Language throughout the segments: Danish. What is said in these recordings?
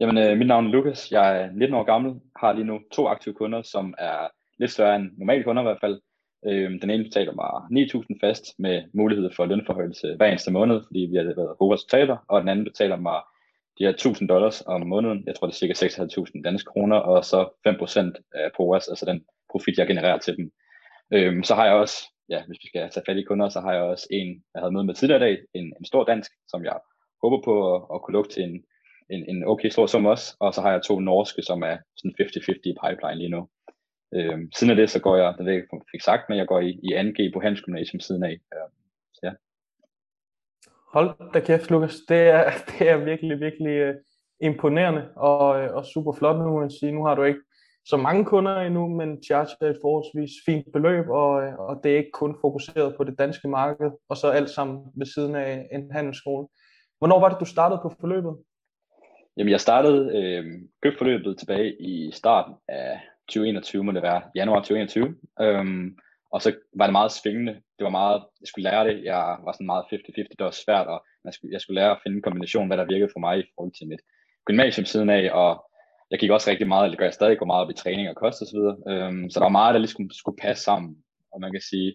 Jamen, øh, mit navn er Lukas. Jeg er 19 år gammel, har lige nu to aktive kunder, som er lidt større end normale kunder i hvert fald. Øh, den ene betaler mig 9.000 fast med mulighed for lønforhøjelse hver eneste måned, fordi vi har været gode resultater, og den anden betaler mig de her 1000 dollars om måneden. Jeg tror, det er cirka 6.500 danske kroner, og så 5% af POAS, altså den profit, jeg genererer til dem. Øh, så har jeg også, ja, hvis vi skal tage fat i kunder, så har jeg også en, jeg havde mødt med tidligere i dag, en, en stor dansk, som jeg håber på at, at kunne lukke til en, en, en okay stor sum også, og så har jeg to norske, som er sådan 50-50 i pipeline lige nu. Øhm, siden af det, så går jeg, det ved jeg ikke, fik sagt, men jeg går i, i 2G på Gymnasium siden af. Øhm, så ja. Hold da kæft, Lukas. Det er, det er virkelig, virkelig uh, imponerende og, uh, og super flot nu, man sige. Nu har du ikke så mange kunder endnu, men charge er et forholdsvis fint beløb, og, uh, og det er ikke kun fokuseret på det danske marked, og så alt sammen ved siden af en handelsskole. Hvornår var det, du startede på forløbet? Jamen, jeg startede øh, købforløbet tilbage i starten af 2021, må det være, januar 2021. Øhm, og så var det meget svingende. Det var meget, jeg skulle lære det. Jeg var sådan meget 50-50. Det var svært, og jeg skulle, jeg skulle lære at finde en kombination, hvad der virkede for mig i forhold til mit gymnasium siden af, og jeg gik også rigtig meget, eller gør jeg stadig går meget op i træning og kost osv. Øhm, så der var meget, der lige skulle, skulle passe sammen. Og man kan sige,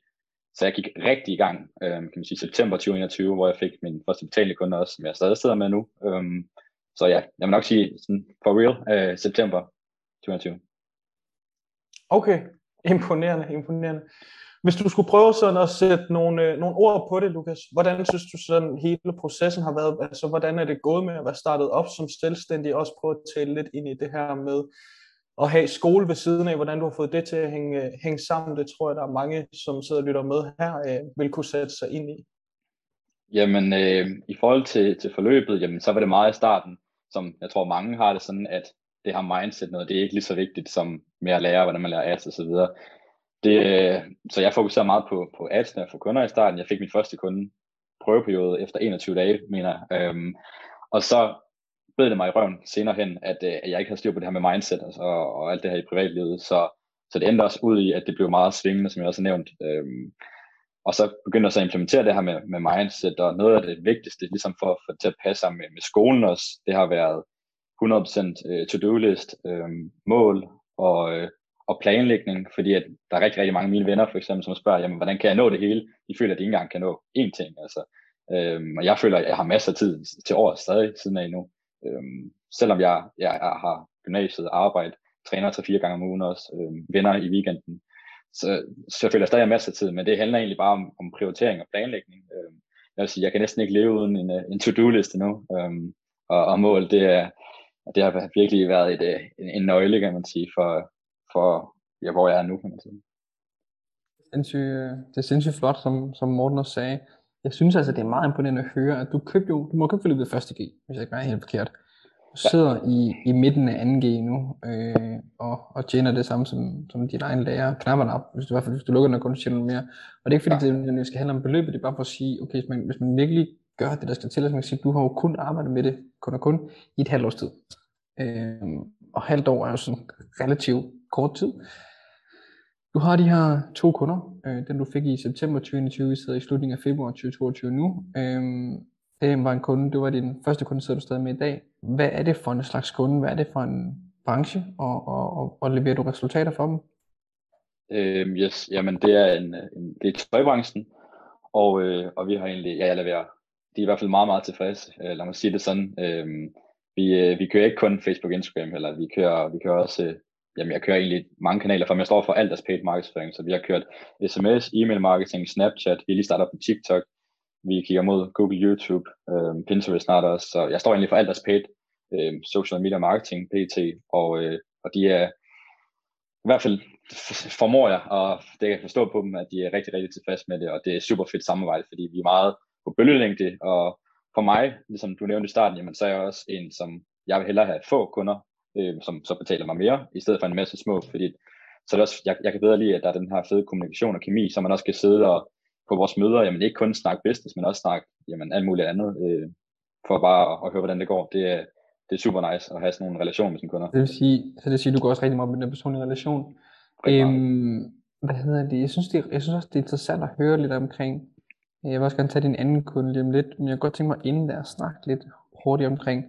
så jeg gik rigtig i gang, øhm, kan man sige, september 2021, hvor jeg fik min første betalende kunde også, som jeg stadig sidder med nu. Øhm, så ja, jeg vil nok sige sådan for real, øh, september 2021. Okay, imponerende, imponerende. Hvis du skulle prøve sådan at sætte nogle, øh, nogle ord på det, Lukas, hvordan synes du sådan hele processen har været? Altså, hvordan er det gået med at være startet op som selvstændig? Også prøve at tale lidt ind i det her med at have skole ved siden af, hvordan du har fået det til at hænge, hænge sammen. Det tror jeg, der er mange, som sidder og lytter med her, øh, vil kunne sætte sig ind i. Jamen, øh, i forhold til, til forløbet, jamen, så var det meget i starten, som jeg tror mange har det sådan, at det her mindset noget, det er ikke lige så vigtigt som med at lære, hvordan man lærer ads og så videre. Det, øh, så jeg fokuserer meget på, på adsene for kunder i starten. Jeg fik min første kunde prøveperiode efter 21 dage, mener jeg. Øhm, og så bed det mig i røven senere hen, at, øh, at jeg ikke havde styr på det her med mindset og, og, og alt det her i privatlivet. Så, så det endte også ud i, at det blev meget svingende, som jeg også har nævnt. Øhm, og så begynder så at implementere det her med, med mindset, og noget af det vigtigste, ligesom for at få til at passe sammen med, med skolen også, det har været 100% øh, to-do-list, øh, mål og, øh, og planlægning, fordi at der er rigtig, rigtig mange af mine venner, for eksempel, som spørger, jamen, hvordan kan jeg nå det hele? De føler, at de ikke engang kan nå én ting. Altså. Øh, og jeg føler, at jeg har masser af tid til år stadig siden af nu. Øh, selvom jeg, jeg, jeg har gymnasiet, arbejde, træner til fire gange om ugen også, øh, venner i weekenden. Så, så jeg stadig masser af tid, men det handler egentlig bare om, om prioritering og planlægning. Øh, jeg vil sige, jeg kan næsten ikke leve uden en, øh, en to-do-liste nu. Øh, og, og mål, det er, det har virkelig været et, øh, en, en nøgle, kan man sige, for, for ja, hvor jeg er nu, kan man sige. Øh, det er sindssygt flot, som, som Morten også sagde. Jeg synes altså, det er meget imponerende at høre, at du købte jo, du må købe forløbet første G, hvis jeg ikke er helt forkert. Sidder i, i midten af 2G nu, øh, og, og tjener det samme som, som din egen lærer. Knapperne op, hvis du, i hvert fald, hvis du lukker den, kun tjener mere. Og det er ikke fordi, ja. det, det skal handle om beløbet, det er bare for at sige, okay, hvis man, hvis man virkelig gør det, der skal til, så man kan sige, du har jo kun arbejdet med det, kun og kun, i et halvt års tid. Øh, og halvt år er jo sådan relativt kort tid. Du har de her to kunder, øh, den du fik i september 2021, vi sidder i slutningen af februar 2022 nu. Øh, det var en kunde, det var din første kunde, sidder du stadig med i dag. Hvad er det for en slags kunde? Hvad er det for en branche? Og, og, og, og leverer du resultater for dem? Øhm, yes, jamen det er en, en det er tøjbranchen, og, øh, og vi har egentlig, ja jeg leverer, de er i hvert fald meget, meget tilfredse, øh, lad mig sige det sådan. Øh, vi, øh, vi kører ikke kun Facebook Instagram, eller vi kører, vi kører også, øh, jamen jeg kører egentlig mange kanaler, for jeg står for alt deres paid marketing, så vi har kørt sms, e-mail marketing, Snapchat, vi lige starter på TikTok, vi kigger mod Google, YouTube, øh, Pinterest snart også, så jeg står egentlig for alt deres paid øh, social media marketing, PT, og, øh, og de er, i hvert fald formår jeg, og det kan jeg forstå på dem, at de er rigtig, rigtig tilfredse med det, og det er super fedt samarbejde, fordi vi er meget på bølgelængde, og for mig, ligesom du nævnte i starten, jamen, så er jeg også en, som jeg vil hellere have få kunder, øh, som så betaler mig mere, i stedet for en masse små, fordi så det også, jeg, jeg kan bedre lide, at der er den her fede kommunikation og kemi, så man også kan sidde og på vores møder, jamen ikke kun snakke business, men også snakke jamen, alt muligt andet, øh, for bare at, at høre, hvordan det går. Det er, det er super nice at have sådan en relation med sine kunder. Det vil sige, så det vil sige, at du går også rigtig meget med den personlige relation. Øhm, hvad hedder det? Jeg synes, det, jeg synes også, det er interessant at høre lidt omkring, jeg vil også gerne tage din anden kunde lige om lidt, men jeg kunne godt tænke mig inden der at snakke lidt hurtigt omkring,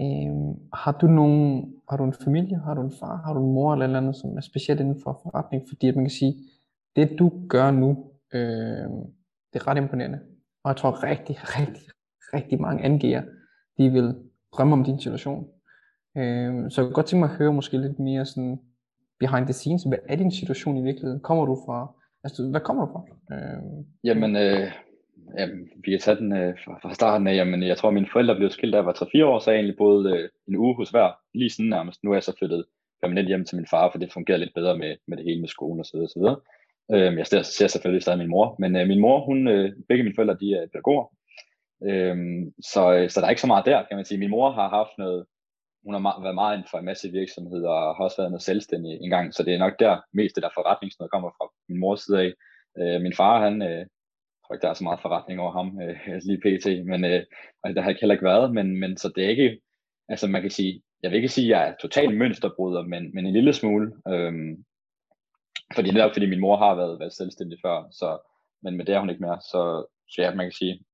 Øhm, har du nogen, har du en familie, har du en far, har du en mor eller, eller andet, som er specielt inden for forretning? Fordi at man kan sige, det du gør nu, øh, det er ret imponerende. Og jeg tror rigtig, rigtig, rigtig mange angiver, de vil drømme om din situation. Øh, så jeg kunne godt tænke mig at høre måske lidt mere sådan behind the scenes. Hvad er din situation i virkeligheden? Kommer du fra, altså hvad kommer du fra? Øh, Jamen, øh, Jamen, vi kan tage den øh, fra, fra starten af. Jamen, jeg tror, mine forældre blev skilt, da jeg var 3-4 år, så jeg egentlig boede øh, en uge hos hver, lige sådan nærmest. Nu er jeg så flyttet permanent hjem til min far, for det fungerer lidt bedre med, med det hele med skolen og så videre. Og så videre. Øh, jeg ser, ser selvfølgelig stadig min mor, men øh, min mor, hun, øh, begge mine forældre, de er pædagoger. Øhm, så, øh, så der er ikke så meget der, kan man sige. Min mor har haft noget, hun har været meget inden for en masse virksomheder og har også været noget selvstændig engang, så det er nok der mest det der forretningsnød kommer fra min mors side af. Øh, min far, han, øh, tror ikke, der er så meget forretning over ham øh, lige pt, men øh, altså, der har ikke heller ikke været, men, men så det er ikke, altså man kan sige, jeg vil ikke sige, at jeg er totalt mønsterbryder, men, men en lille smule, øh, fordi netop fordi min mor har været, været selvstændig før, så, men, men det er hun ikke mere, så, så ja, man kan sige,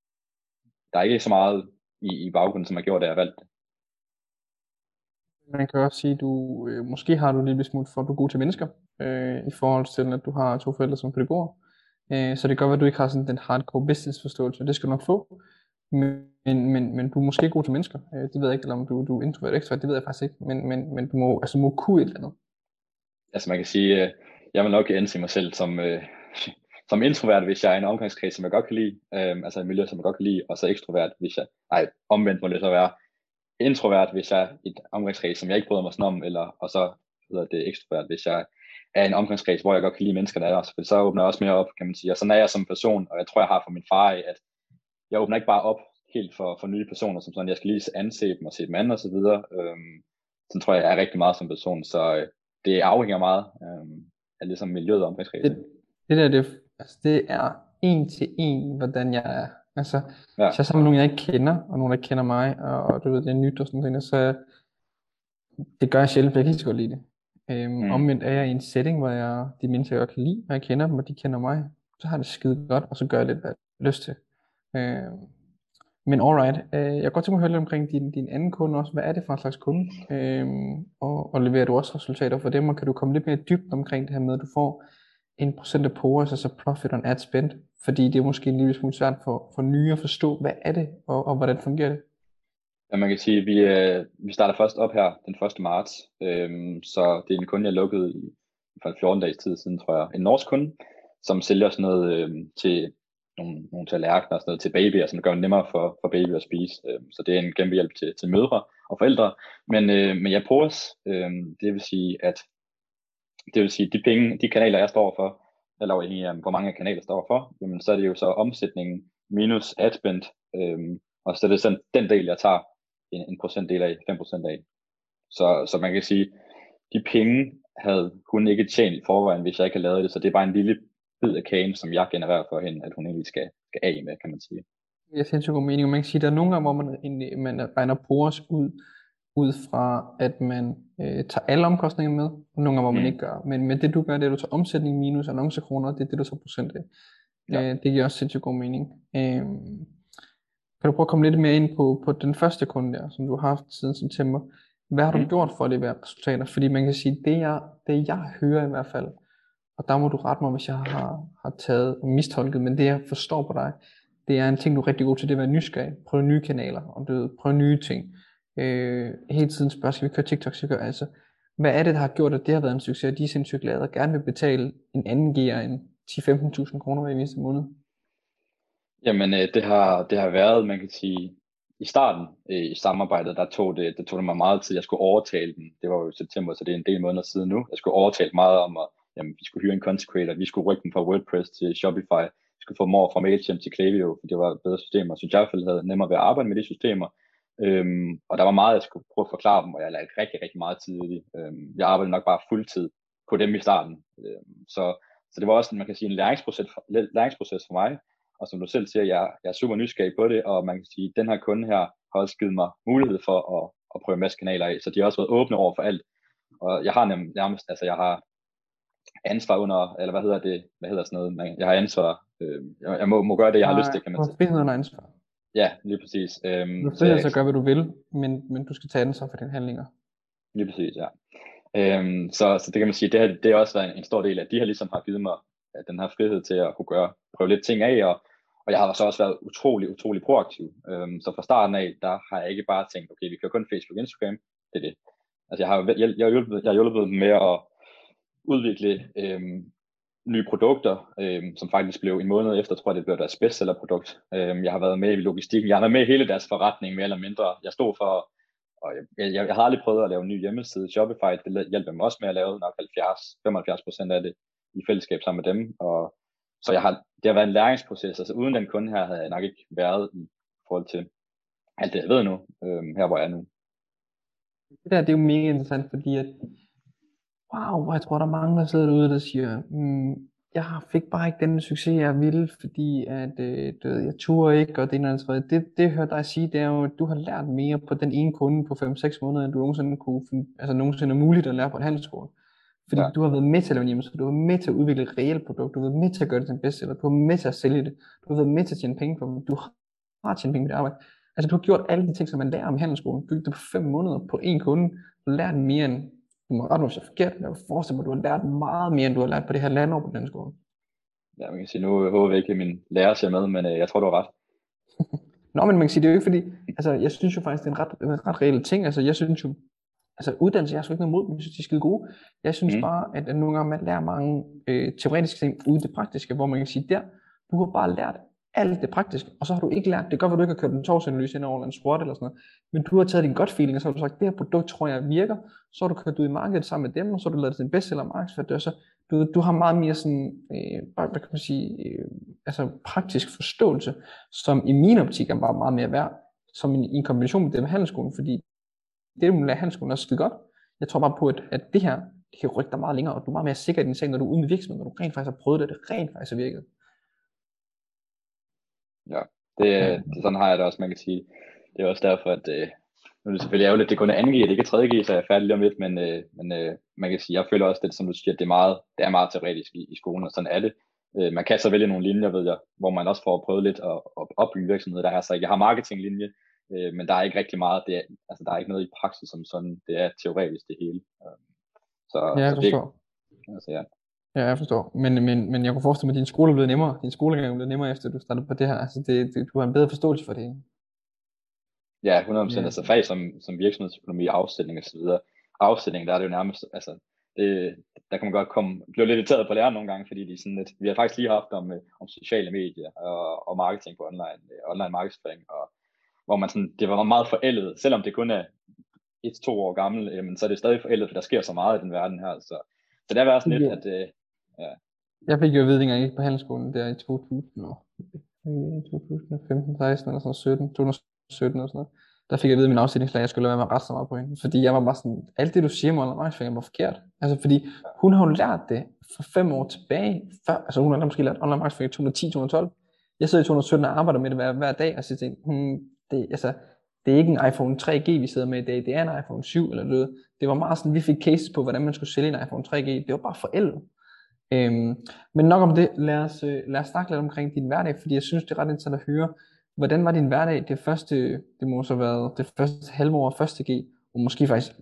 der er ikke så meget i, i baggrunden, som har gjort, at jeg har valgt det. Man kan også sige, at du, øh, måske har du lidt lille smule for, at du er god til mennesker, øh, i forhold til, at du har to forældre som pædagoger. Øh, så det kan godt være, at du ikke har sådan den hardcore business forståelse, det skal du nok få. Men, men, men du er måske god til mennesker. Øh, det ved jeg ikke, eller om du, du er introvert eller ekstrovert, det ved jeg faktisk ikke. Men, men, men du må, altså, må kunne et eller andet. Altså man kan sige, øh, jeg vil nok anse mig selv som, øh, som introvert, hvis jeg er i en omgangskreds, som jeg godt kan lide. Øh, altså et miljø, som jeg godt kan lide. Og så ekstrovert, hvis jeg, nej, omvendt må det så være introvert, hvis jeg er i et omgangskreds, som jeg ikke bryder mig sådan om, eller, og så hedder det ekstrovert, hvis jeg er i en omgangskreds, hvor jeg godt kan lide mennesker, der er der. Så åbner jeg også mere op, kan man sige. Og sådan er jeg som person, og jeg tror, jeg har fra min far af, at jeg åbner ikke bare op helt for, for nye personer, som sådan, jeg skal lige anse dem og se dem an og så videre. Øhm, sådan tror jeg, jeg er rigtig meget som person, så øh, det afhænger meget øhm, af ligesom miljøet omkring det, det der, det, altså, det er en til en, hvordan jeg er. Altså, ja. hvis jeg er sammen med nogen, jeg ikke kender, og nogen, der kender mig, og, og du ved, det er nyt og sådan noget, så det gør jeg sjældent, for jeg kan ikke så godt lide det. Øhm, mm. Omvendt er jeg i en setting, hvor jeg, de mennesker, jeg kan lide, og jeg kender dem, og de kender mig, så har det skide godt, og så gør jeg lidt, hvad jeg har lyst til. Øhm, men alright, øh, jeg kan godt tænke mig at høre lidt omkring din, din anden kunde også. Hvad er det for en slags kunde? Øhm, og, og leverer du også resultater for dem, og kan du komme lidt mere dybt omkring det her med, at du får en procent af POAS, altså profit on ad spend, fordi det er måske en lille smule svært for, for nye at forstå, hvad er det, og, og hvordan fungerer det? Ja, man kan sige, at vi, øh, vi starter først op her den 1. marts, øhm, så det er en kunde, jeg lukkede i for 14 dages tid siden, tror jeg. En norsk kunde, som sælger sådan noget øh, til nogle, nogle tallerkener og sådan noget til babyer, som gør det nemmere for, for babyer at spise. Øhm, så det er en kæmpe hjælp til, til mødre og forældre. Men, øh, men jeg POAS, øh, det vil sige, at det vil sige, de penge, de kanaler, jeg står for, eller afhængig af, hvor mange kanaler står for, jamen, så er det jo så omsætningen minus adspend, øhm, og så er det sådan den del, jeg tager en, en procentdel af, 5% af. Så, så man kan sige, de penge havde hun ikke tjent i forvejen, hvis jeg ikke havde lavet det, så det er bare en lille bid af kagen, som jeg genererer for hende, at hun egentlig skal, skal af med, kan man sige. Jeg synes, det god mening. Man kan sige, at der er nogle gange, hvor man, man regner på ud, ud fra, at man øh, tager alle omkostninger med, og nogle gange, hvor man mm. ikke gør. Men med det, du gør, det er, at du tager omsætning minus annoncekroner, det er det, du tager procent af. Ja. Øh, det giver også sindssygt god mening. Øh, kan du prøve at komme lidt mere ind på, på den første kunde der, som du har haft siden september? Hvad har du mm. gjort for at levere resultater? Fordi man kan sige, det jeg, det jeg hører i hvert fald, og der må du rette mig, hvis jeg har, har taget og mistolket, men det jeg forstår på dig, det er en ting, du er rigtig god til, det er at være nysgerrig. Prøv nye kanaler, og du prøv nye ting. Øh, hele tiden spørger, skal vi køre TikTok, skal vi køre, altså, hvad er det, der har gjort, at det har været en succes, og de er sindssygt glade, og gerne vil betale en anden gear end 10-15.000 kroner hver eneste måned? Jamen, øh, det, har, det har været, man kan sige, i starten øh, i samarbejdet, der tog, det, det tog det mig meget tid. Jeg skulle overtale dem. Det var jo i september, så det er en del måneder siden nu. Jeg skulle overtale meget om, at jamen, vi skulle hyre en content creator, vi skulle rykke dem fra WordPress til Shopify, vi skulle få more fra Mailchimp til Klaviyo, for det var bedre systemer, så jeg havde nemmere ved at arbejde med de systemer. Øhm, og der var meget, jeg skulle prøve at forklare dem, og jeg lagde rigtig, rigtig meget tid i det. Øhm, jeg arbejdede nok bare fuldtid på dem i starten. Øhm, så, så det var også, man kan sige, en læringsproces for, læringsproces for mig, og som du selv siger, jeg, jeg er super nysgerrig på det, og man kan sige, at den her kunde her har også givet mig mulighed for at, at prøve en masse kanaler af, så de har også været åbne over for alt. Og jeg har nem, nærmest, altså jeg har ansvar under, eller hvad hedder det, hvad hedder sådan noget, jeg har ansvar, øh, jeg, jeg må, må gøre det, jeg har lyst til, kan man sige. Frihed under ansvar. Ja, lige præcis. Øhm, du til at gøre, hvad du vil, men, men du skal tage den så for dine handlinger. Lige præcis, ja. Øhm, så, så det kan man sige, det, har, det har også været en, en stor del af, de har ligesom har givet mig den her frihed til at kunne gøre, prøve lidt ting af, og, og jeg har så også været utrolig, utrolig proaktiv. Øhm, så fra starten af, der har jeg ikke bare tænkt, okay, vi kan kun Facebook og Instagram, det er det. Altså jeg har, jeg, jeg, har hjulpet, jeg har hjulpet med at udvikle øhm, nye produkter, øh, som faktisk blev en måned efter, tror jeg, det blev deres bestsellerprodukt. Øh, jeg har været med i logistikken, jeg har været med i hele deres forretning, mere eller mindre. Jeg stod for, og jeg, jeg, jeg har aldrig prøvet at lave en ny hjemmeside. Shopify, det hjælper mig også med at lave nok 70-75% af det i fællesskab sammen med dem. Og, så jeg har, det har været en læringsproces, altså uden den kunde her, havde jeg nok ikke været i forhold til alt det, jeg ved nu, øh, her hvor jeg er nu. Det der, det er jo mega interessant, fordi at wow, jeg tror, der er mange, der sidder derude, der siger, mm, jeg fik bare ikke den succes, jeg ville, fordi at, øh, du ved, jeg turde ikke, og det ene eller andet. Det, det hører dig sige, det er jo, at du har lært mere på den ene kunde på 5-6 måneder, end du nogensinde kunne, altså nogensinde er muligt at lære på en handelsskole. Fordi ja. du har været med til at lave hjemmeside, du har været med til at udvikle et reelt produkt, du har været med til at gøre det til en bedste, eller du har været med til at sælge det, du har været med til at tjene penge på det, du har tjent penge på det arbejde. Altså du har gjort alle de ting, som man lærer om handelsskolen, bygget det på 5 måneder på en kunde, har lært mere end du må rette mig, hvis jeg er forkert, men jeg forestiller mig, at du har lært meget mere, end du har lært på det her landår på den skole. Ja, man kan sige, nu håber jeg ikke, at min lærer ser med, men øh, jeg tror, du har ret. Nå, men man kan sige, det er jo ikke fordi, altså jeg synes jo faktisk, det er en ret, en ret reel ting, altså jeg synes jo, altså uddannelse, jeg har sgu ikke noget mod, men jeg synes, de er skide gode. Jeg synes mm. bare, at, at nogle gange man lærer mange øh, teoretiske ting uden det praktiske, hvor man kan sige, der, du har bare lært alt det praktiske, og så har du ikke lært, det gør, at du ikke har kørt en torvsanalyse ind over en squat eller sådan noget, men du har taget din godt feeling, og så har du sagt, det her produkt tror jeg virker, så har du kørt ud i markedet sammen med dem, og så har du lavet det til en bestseller markedsfører, så du, du har meget mere sådan, øh, hvad kan man sige, øh, altså praktisk forståelse, som i min optik er bare meget mere værd, som en, i en kombination med det med handelsskolen, fordi det, du lærer handelsskolen er skide godt. Jeg tror bare på, at, at det her, det kan rykke dig meget længere, og du er meget mere sikker i din sag, når du er ude med virksomheden, når du rent faktisk har prøvet det, det rent faktisk har virket. Ja, det, det, sådan har jeg det også, man kan sige. Det er også derfor, at øh, nu er det selvfølgelig ærgerligt, at det kun er 2G, det ikke er 3G, så jeg er færdig lige om lidt, men, øh, men øh, man kan sige, jeg føler også, det, som du siger, at det er meget, det er meget teoretisk i, i skolen, og sådan er det. Øh, man kan så vælge nogle linjer, ved jeg, hvor man også får prøvet lidt at, at opbygge virksomheder. Der er så jeg har marketinglinje, øh, men der er ikke rigtig meget, det er, altså der er ikke noget i praksis som sådan, det er teoretisk det hele. Øh, så, ja, jeg så det, altså, ja. Ja, jeg forstår. Men, men, men jeg kunne forestille mig, at din skole blevet nemmere. Din skolegang er blevet nemmere, efter du startede på det her. Altså, det, det, du har en bedre forståelse for det. Ja, 100%. Ja. Altså fag som, som virksomhedsøkonomi, afsætning osv. Afsætning, der er det jo nærmest, altså, det, der kan man godt komme, blive lidt irriteret på læreren nogle gange, fordi de er sådan lidt, vi har faktisk lige haft om, øh, om sociale medier og, og marketing på online, øh, online markedsføring, og hvor man sådan, det var meget forældet, selvom det kun er et-to år gammel, jamen, så er det stadig forældet, for der sker så meget i den verden her, så, så det er sådan lidt, at, øh, Ja. Jeg fik jo at vide, at jeg gik på handelsskolen der i 2000, og, 2015, 16 eller sådan 17, 2017 eller sådan noget. Der fik jeg at vide at min afsætningslæge, jeg skulle lade være med at rette så meget på hende. Fordi jeg var bare sådan, alt det du siger om online markedsføring var forkert. Altså fordi hun har jo lært det for fem år tilbage. Før, altså hun har måske lært online markedsføring i 2010-2012. Jeg sidder i 2017 og arbejder med det hver, hver dag, og så til hmm, det, altså, det er ikke en iPhone 3G, vi sidder med i dag, det er en iPhone 7 eller noget. Det var meget sådan, vi fik cases på, hvordan man skulle sælge en iPhone 3G. Det var bare forældet. Øhm, men nok om det, lad os, øh, lad os snakke lidt omkring din hverdag, fordi jeg synes, det er ret interessant at høre, hvordan var din hverdag det første, det må så have været det første halve år første G, og måske faktisk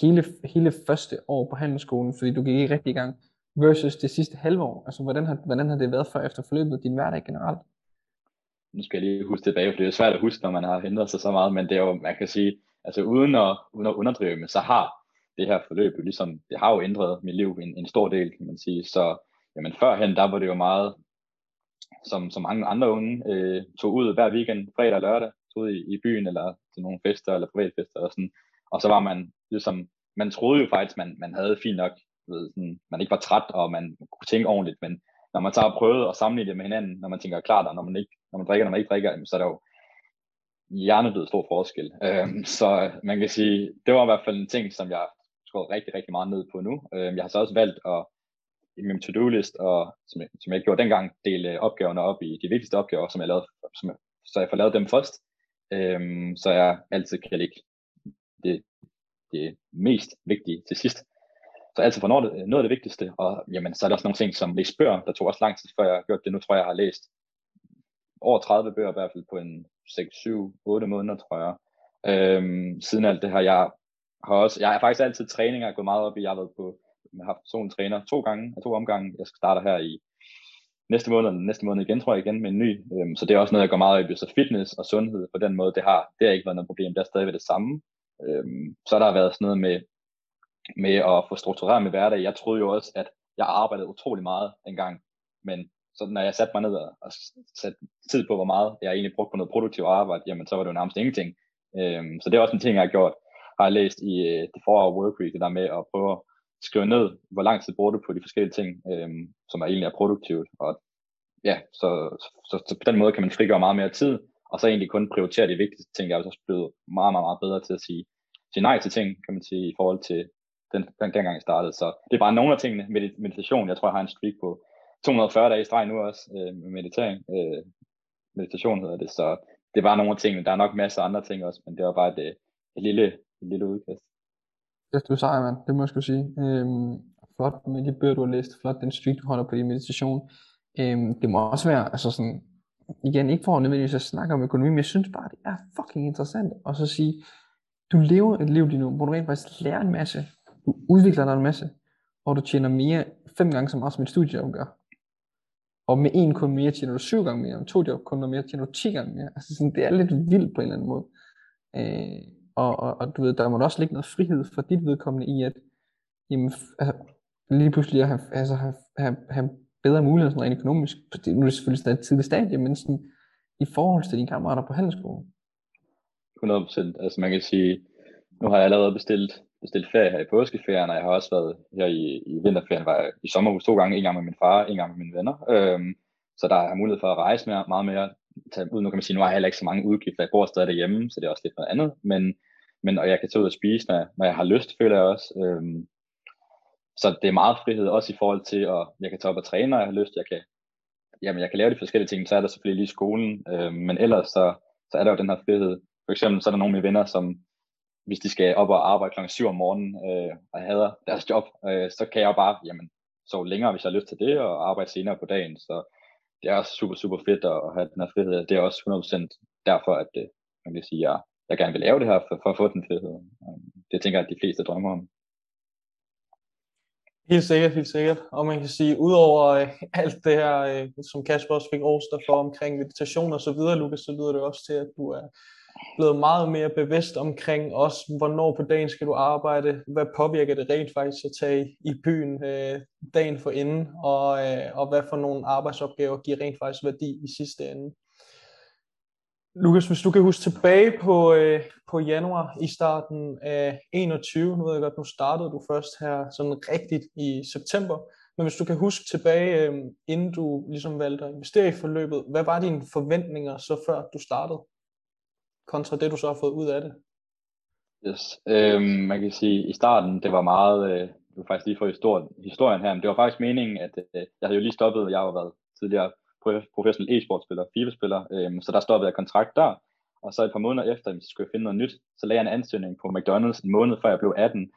hele, hele første år på handelsskolen, fordi du gik ikke rigtig i gang, versus det sidste halve år. Altså, hvordan har, hvordan har det været før efter forløbet, din hverdag generelt? Nu skal jeg lige huske tilbage, for det er svært at huske, når man har ændret sig så meget, men det er jo, man kan sige, altså uden at, uden at underdrive, men så har det her forløb jo ligesom, det har jo ændret mit liv en, en stor del, kan man sige. Så jamen, førhen, der var det jo meget, som, som mange andre unge, øh, tog ud hver weekend, fredag og lørdag, tog ud i, i byen eller til nogle fester eller privatfester og sådan. Og så var man ligesom, man troede jo faktisk, man, man havde fint nok, ved, sådan, man ikke var træt, og man kunne tænke ordentligt, men når man tager og prøvet at sammenligne det med hinanden, når man tænker klart, og når man, ikke, når man drikker, når man ikke drikker, så er der jo hjernedød stor forskel. Øhm, så man kan sige, det var i hvert fald en ting, som jeg skåret rigtig, rigtig meget ned på nu. Øh, jeg har så også valgt at i min to-do-list, og, som, jeg, som jeg gjorde dengang, dele opgaverne op i de vigtigste opgaver, som jeg lavede, som, så jeg får lavet dem først, øhm, så jeg altid kan lægge det, det mest vigtige til sidst. Så altid for noget, noget af det vigtigste, og jamen, så er der også nogle ting som læs bøger, der tog også lang tid, før jeg har gjort det. Nu tror jeg, jeg har læst over 30 bøger i hvert fald på en 6, 7, 8 måneder, tror jeg. Øhm, siden alt det her, jeg har også, jeg har faktisk altid træninger gået meget op i, jeg har været på, jeg har haft personen træner to gange, to omgange, jeg starter her i næste måned, næste måned igen, tror jeg igen, med en ny. Øhm, så det er også noget, jeg går meget op i, så fitness og sundhed på den måde, det har, det har ikke været noget problem, det er stadigvæk det samme. Øhm, så har der været sådan noget med, med at få struktureret med hverdag. Jeg troede jo også, at jeg arbejdede utrolig meget engang, men så når jeg satte mig ned og satte tid på, hvor meget jeg egentlig brugte på noget produktivt arbejde, jamen så var det jo nærmest ingenting. Øhm, så det er også en ting, jeg har gjort. Har jeg læst i uh, The 4 Hour Work Week, det der med at prøve at skrive ned, hvor lang tid bruger du på de forskellige ting, øhm, som er egentlig er produktivt. Og ja, så, så, så, på den måde kan man frigøre meget mere tid, og så egentlig kun prioritere de vigtigste ting. Jeg er også blevet meget, meget, meget bedre til at sige, sige nej til ting, kan man sige, i forhold til den, den, den gang jeg startede. Så det er bare nogle af tingene. Meditation, jeg tror, jeg har en streak på 240 dage i streg nu også øh, med meditering. Øh, meditation hedder det, så det var nogle af tingene. Der er nok masser af andre ting også, men det var bare et, øh, et, lille, et lille udkast. Ja, du er sej, mand. Det må jeg skulle sige. Øhm, flot med de bøger, du har læst. Flot den streak, du holder på i meditation. Øhm, det må også være, altså sådan, igen, ikke for at nødvendigvis at snakke om økonomi, men jeg synes bare, det er fucking interessant at så sige, du lever et liv lige nu, hvor du rent faktisk lærer en masse, du udvikler dig en masse, og du tjener mere, fem gange så meget som et studiejob gør. Og med en kunde mere tjener du syv gange mere, og med to job kunder mere tjener du ti gange mere. Altså sådan, det er lidt vildt på en eller anden måde. Øh, og, og, og, du ved, der må også ligge noget frihed for dit vedkommende i, at jamen, altså, lige pludselig at have, altså, have, have, have bedre muligheder sådan rent økonomisk. Det, nu er det selvfølgelig stadig et tidligt stadie, men sådan, i forhold til dine kammerater på handelsskolen. 100%. Altså man kan sige, nu har jeg allerede bestilt, bestilt ferie her i påskeferien, og jeg har også været her i, i vinterferien, var jeg i sommerhus to gange, en gang med min far, en gang med mine venner. Øhm, så der er mulighed for at rejse mere, meget mere. Tage ud. Nu kan man sige, nu har jeg heller ikke så mange udgifter, jeg bor stadig derhjemme, så det er også lidt noget andet. Men, men og jeg kan tage ud og spise, når, når jeg har lyst, føler jeg også. Øhm, så det er meget frihed, også i forhold til, at jeg kan tage op og træne, når jeg har lyst. Jeg kan, jamen, jeg kan lave de forskellige ting, så er der selvfølgelig lige skolen. Øhm, men ellers så, så er der jo den her frihed. For eksempel så er der nogle af mine venner, som hvis de skal op og arbejde klokken 7 om morgenen øh, og hader deres job, øh, så kan jeg bare jamen, sove længere, hvis jeg har lyst til det, og arbejde senere på dagen. Så det er også super, super fedt at have den her frihed. Det er også 100% derfor, at øh, man kan sige, at jeg, jeg gerne vil lave det her, for, for at få den frihed. Øhm, det tænker jeg, at de fleste drømmer om. Helt sikkert, helt sikkert. Og man kan sige, udover øh, alt det her, øh, som Kasper også fik roster for omkring meditation og så videre, Lukas, så lyder det også til, at du er blevet meget mere bevidst omkring også, hvornår på dagen skal du arbejde, hvad påvirker det rent faktisk at tage i byen øh, dagen for inden, og, øh, og hvad for nogle arbejdsopgaver giver rent faktisk værdi i sidste ende. Lukas, hvis du kan huske tilbage på, øh, på januar i starten af 21, nu ved jeg godt, nu startede du først her sådan rigtigt i september, men hvis du kan huske tilbage, øh, inden du ligesom valgte at investere i forløbet, hvad var dine forventninger så før du startede? kontra det, du så har fået ud af det? Yes. Øhm, man kan sige, at i starten, det var meget, øh, du faktisk lige for historien, historien her, men det var faktisk meningen, at øh, jeg havde jo lige stoppet, jeg har været tidligere professionel e-sportspiller, FIFA-spiller, øh, så der stoppede jeg kontrakt der, og så et par måneder efter, så skulle jeg finde noget nyt, så lagde jeg en ansøgning på McDonald's en måned før jeg blev 18,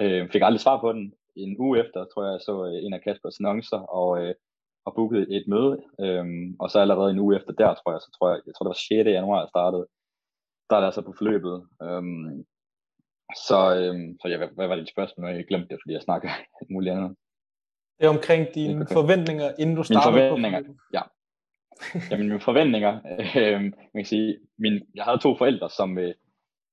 øh, fik aldrig svar på den, en uge efter, tror jeg, jeg så øh, en af Kaspers annoncer, og, øh, og bookede et møde, øh, og så allerede en uge efter der, tror jeg, så tror jeg, jeg tror det var 6. januar, jeg startede, der er det altså på forløbet. øh, så, øh, så ja, hvad, hvad var dit spørgsmål? Jeg glemte det, fordi jeg snakker alt muligt andet. Det er omkring dine okay. forventninger, inden du startede mine forventninger, på ja. Jamen mine forventninger, øh, man kan sige, min, jeg havde to forældre, som, øh,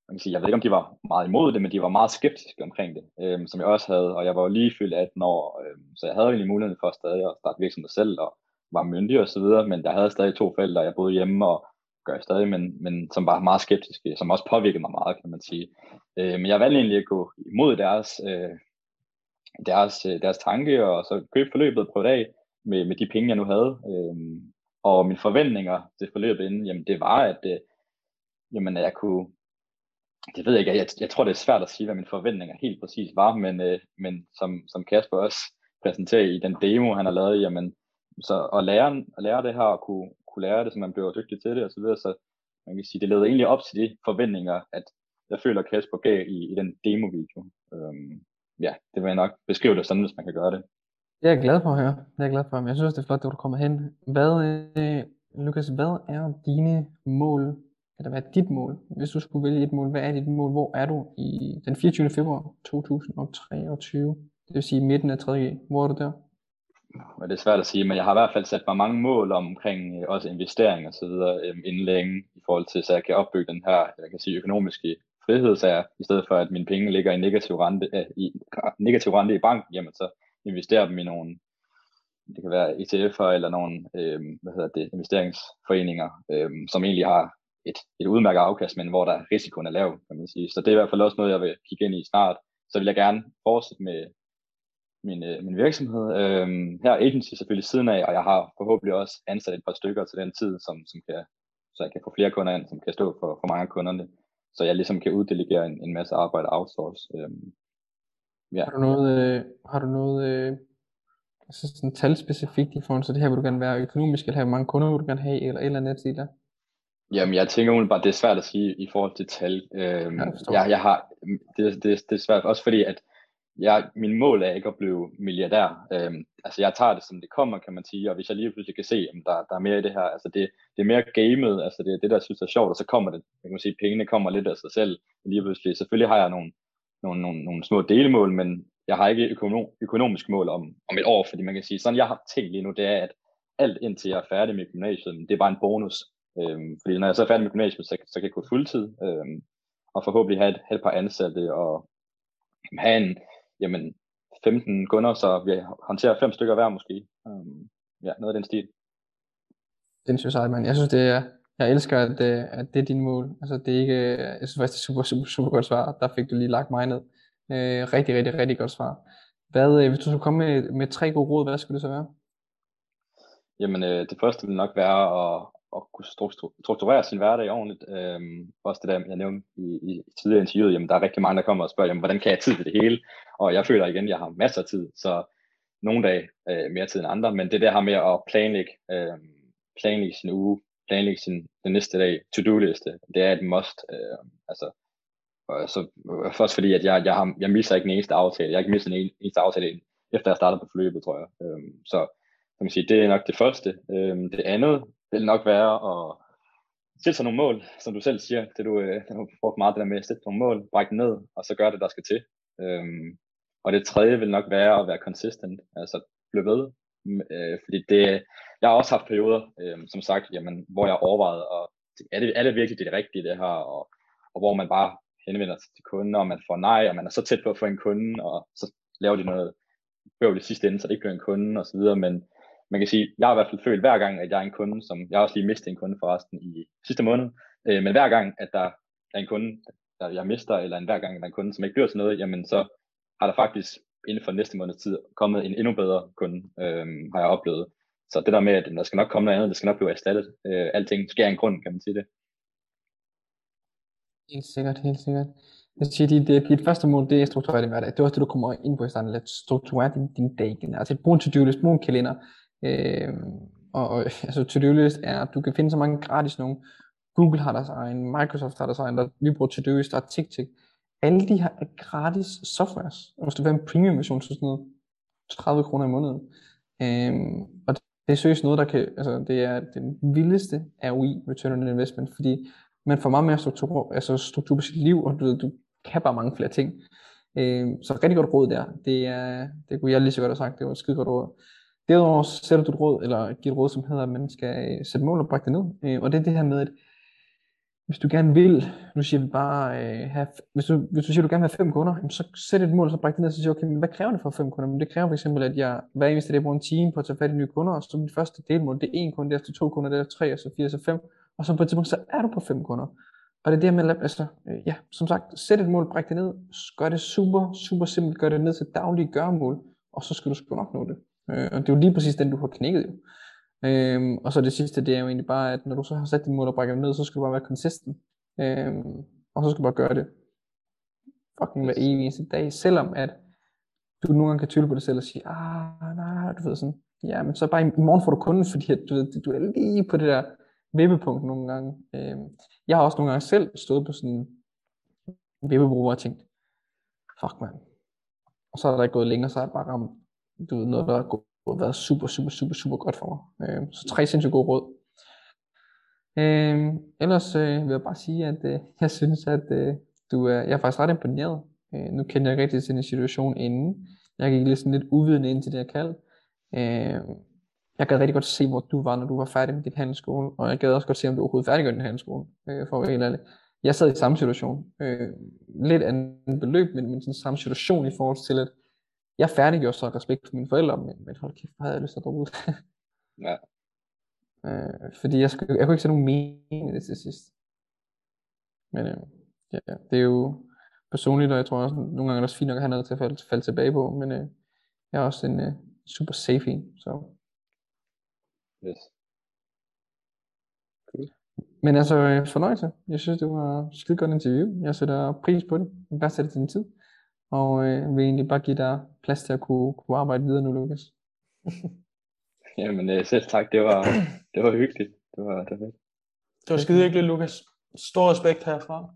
man kan sige, jeg ved ikke om de var meget imod det, men de var meget skeptiske omkring det, øh, som jeg også havde, og jeg var jo lige fyldt 18 år, øh, så jeg havde egentlig muligheden for stadig at starte virksomhed selv, og var myndig og så videre, men jeg havde stadig to forældre, jeg boede hjemme, og gør jeg stadig, men, men som var meget skeptiske, som også påvirkede mig meget, kan man sige. Øh, men jeg valgte egentlig at gå imod deres, øh, deres, øh, deres tanke, og så købe forløbet på dag med, med de penge, jeg nu havde. Øh, og mine forventninger til forløbet inden, jamen det var, at øh, jamen, jeg kunne, det ved jeg ikke, jeg, jeg tror det er svært at sige, hvad mine forventninger helt præcis var, men, øh, men som, som Kasper også præsenterer i den demo, han har lavet, jamen, så at lære, at lære det her og kunne, kunne lære det, så man bliver dygtig til det og så videre. Så man kan sige, det leder egentlig op til de forventninger, at jeg føler, at Kasper gav i, i den demo-video. Øhm, ja, det vil jeg nok beskrive det sådan, hvis man kan gøre det. Jeg er glad for at høre. Jeg er glad for Jeg synes, det er flot, at du kommer hen. Hvad, øh, Lukas, hvad er dine mål, eller hvad er dit mål? Hvis du skulle vælge et mål, hvad er dit mål? Hvor er du i den 24. februar 2023? Det vil sige midten af 3. Hvor er du der? Men det er svært at sige, men jeg har i hvert fald sat mig mange mål omkring øh, også investering og så videre øh, inden længe i forhold til, så jeg kan opbygge den her, jeg kan sige, økonomiske frihed, så i stedet for at mine penge ligger i negativ rente, øh, i, negativ rente i banken, jamen så investerer dem i nogle, det kan være ETF'er eller nogle, øh, hvad hedder det, investeringsforeninger, øh, som egentlig har et, et udmærket afkast, men hvor der risikoen er lav, kan man sige. Så det er i hvert fald også noget, jeg vil kigge ind i snart. Så vil jeg gerne fortsætte med min, øh, min virksomhed. Øh, her er agency selvfølgelig siden af, og jeg har forhåbentlig også ansat et par stykker til den tid, som, som kan, så jeg kan få flere kunder ind, som kan stå for, for mange af kunderne, så jeg ligesom kan uddelegere en, en masse arbejde outsource. Øh, ja. Har du noget, øh, har du noget øh, altså sådan tal specifikt i forhold til det her, vil du gerne være økonomisk, eller have mange kunder, vil du gerne have, eller et eller andet til der? Jamen, jeg tænker umiddelbart, det er svært at sige i forhold til tal. Øhm, ja, jeg, jeg har, det, det, det er svært, også fordi, at jeg, min mål er ikke at blive milliardær. Øhm, altså, jeg tager det, som det kommer, kan man sige, og hvis jeg lige pludselig kan se, at der, der er mere i det her, altså det, det er mere gamet, altså det er det, der synes er sjovt, og så kommer det, man kan sige, pengene kommer lidt af sig selv lige pludselig. Selvfølgelig har jeg nogle, nogle, nogle, nogle små delemål, men jeg har ikke økonom, økonomisk mål om, om et år, fordi man kan sige, sådan jeg har tænkt lige nu, det er, at alt indtil jeg er færdig med gymnasiet, det er bare en bonus. Øhm, fordi når jeg så er færdig med gymnasiet, så, så kan jeg gå fuldtid, øhm, og forhåbentlig have et, have et par ansatte, og have en, jamen, 15 kunder, så vi håndterer fem stykker hver måske. Um, ja, noget af den stil. Den synes jeg, man. Jeg synes, det er, jeg elsker, at, øh, at det er din mål. Altså, det er ikke, jeg synes faktisk, det er super, super, super godt svar. Der fik du lige lagt mig ned. Øh, rigtig, rigtig, rigtig godt svar. Hvad, øh, hvis du skulle komme med, med tre gode råd, hvad skulle det så være? Jamen, øh, det første vil nok være at, at kunne strukturere sin hverdag ordentligt. Øhm, også det der, jeg nævnte i, i tidligere interviewet, jamen der er rigtig mange, der kommer og spørger, jamen, hvordan kan jeg tid til det hele? Og jeg føler igen, at jeg har masser af tid, så nogle dage øh, mere tid end andre, men det der har med at planlægge, øh, planlægge sin uge, planlægge sin den næste dag, to-do-liste, det er et must. Øh, altså, og så, øh, først fordi, at jeg, jeg, har, jeg misser ikke den eneste aftale. Jeg har ikke misset den eneste aftale, efter jeg startede på forløbet, tror jeg. Øh, så kan man sige, det er nok det første. Øh, det andet vil nok være at sætte sig nogle mål, som du selv siger, det du, øh, du brugt meget det der med at sætte nogle mål, brække ned, og så gøre det, der skal til. Øhm, og det tredje vil nok være at være consistent, altså blive ved. Øh, fordi det, jeg har også haft perioder, øh, som sagt, jamen, hvor jeg overvejede, og er det, er det virkelig det rigtige det her, og, og hvor man bare henvender sig til kunden, og man får nej, og man er så tæt på at få en kunde, og så laver de noget bøvl i sidste ende, så det ikke bliver en kunde, og så videre, men man kan sige, jeg har i hvert fald følt hver gang, at jeg er en kunde, som jeg har også lige mistet en kunde forresten i sidste måned, øh, men hver gang, at der er en kunde, der jeg mister, eller en hver gang, at der er en kunde, som ikke bliver til noget, jamen så har der faktisk inden for næste måneds tid kommet en endnu bedre kunde, øh, har jeg oplevet. Så det der med, at der skal nok komme noget andet, det skal nok blive erstattet. Øh, alting sker en grund, kan man sige det. Helt sikkert, helt sikkert. Jeg siger, dit, dit, første mål, det er struktureret din hverdag. Det er også det, du kommer ind på i starten, at strukturere din, din dag. Altså brug en to-do list, brug en kalender. Øh, og, og altså to-do list er, at du kan finde så mange gratis nogen. Google har deres egen, Microsoft har deres egen, der vi bruger to-do list, der er TickTick. Alle de her er gratis softwares. Og hvis du vil have en premium version, så sådan noget 30 kroner i måneden. Øh, og det er seriøst noget, der kan, altså det er den vildeste ROI, return on investment, fordi man får meget mere struktur, altså struktur på sit liv, og du, du kan bare mange flere ting. Øh, så rigtig godt råd der. Det, er, det kunne jeg lige så godt have sagt, det var et skide godt råd. Derudover sætter du et råd, eller giver et råd, som hedder, at man skal øh, sætte mål og brække det ned. Øh, og det er det her med, at hvis du gerne vil, nu siger vi bare, øh, have, hvis, du, hvis du siger, at du gerne vil have fem kunder, så sæt et mål, så bræk det ned, og så siger okay, men hvad kræver det for fem kunder? Men det kræver for eksempel, at jeg hver eneste dag bruger en time på at tage fat i nye kunder, og så mit første delmål, det er en kunde, derefter to kunder, derefter tre, og så fire, og så fem, og så på et tidspunkt, så er du på fem kunder. Og det er det med, altså, øh, ja, som sagt, sæt et mål, bræk det ned, gør det super, super simpelt, gør det ned til daglige gøremål, og så skal du sgu nok nå det. Øh, og det er jo lige præcis den, du har knækket jo. Øhm, og så det sidste, det er jo egentlig bare, at når du så har sat din mål og brækker ned, så skal du bare være consistent. Øhm, og så skal du bare gøre det fucking hver evig eneste dag, selvom at du nogle gange kan tvivle på dig selv og sige, ah, nej, du ved sådan, ja, men så bare i, morgen får du kunden, fordi at, du, ved, du er lige på det der vippepunkt nogle gange. Øhm, jeg har også nogle gange selv stået på sådan en vippebro, hvor jeg tænkt, fuck man. Og så er der ikke gået længere, så er jeg bare ramt du ved, noget, der har været super, super, super, super godt for mig. Øh, så tre sindssygt gode råd. Øh, ellers øh, vil jeg bare sige, at øh, jeg synes, at øh, du er, jeg er faktisk ret imponeret. Øh, nu kender jeg rigtig til din situation inden. Jeg gik lidt, sådan lidt uvidende ind til det her kald. Øh, jeg gad rigtig godt se, hvor du var, når du var færdig med din handelsskole, og jeg gad også godt se, om du overhovedet færdiggjorde din handelsskole, øh, for at være helt ærlig. Jeg sad i samme situation. Øh, lidt andet beløb, men, men sådan samme situation i forhold til, at jeg færdiggjorde så respekt for mine forældre, men, men hold kæft, hvor havde jeg lyst til at droppe ud. Ja. øh, fordi jeg, skulle, jeg kunne ikke se nogen mening i det til sidst. Men øh, ja, det er jo personligt, og jeg tror også, nogle gange er det også fint nok at have noget til at falde, falde tilbage på, men øh, jeg er også en øh, super safe en, så Yes. Men altså, øh, fornøjelse. Jeg synes, det var et skide godt interview. Jeg sætter pris på det. Jeg vil sætte din tid. Og øh, vil egentlig bare give dig plads til at kunne, kunne arbejde videre nu, Lukas. Jamen øh, selv tak, det var, det var hyggeligt. Det var, det var fedt. Det var skide hyggeligt, Lukas. Stor respekt herfra.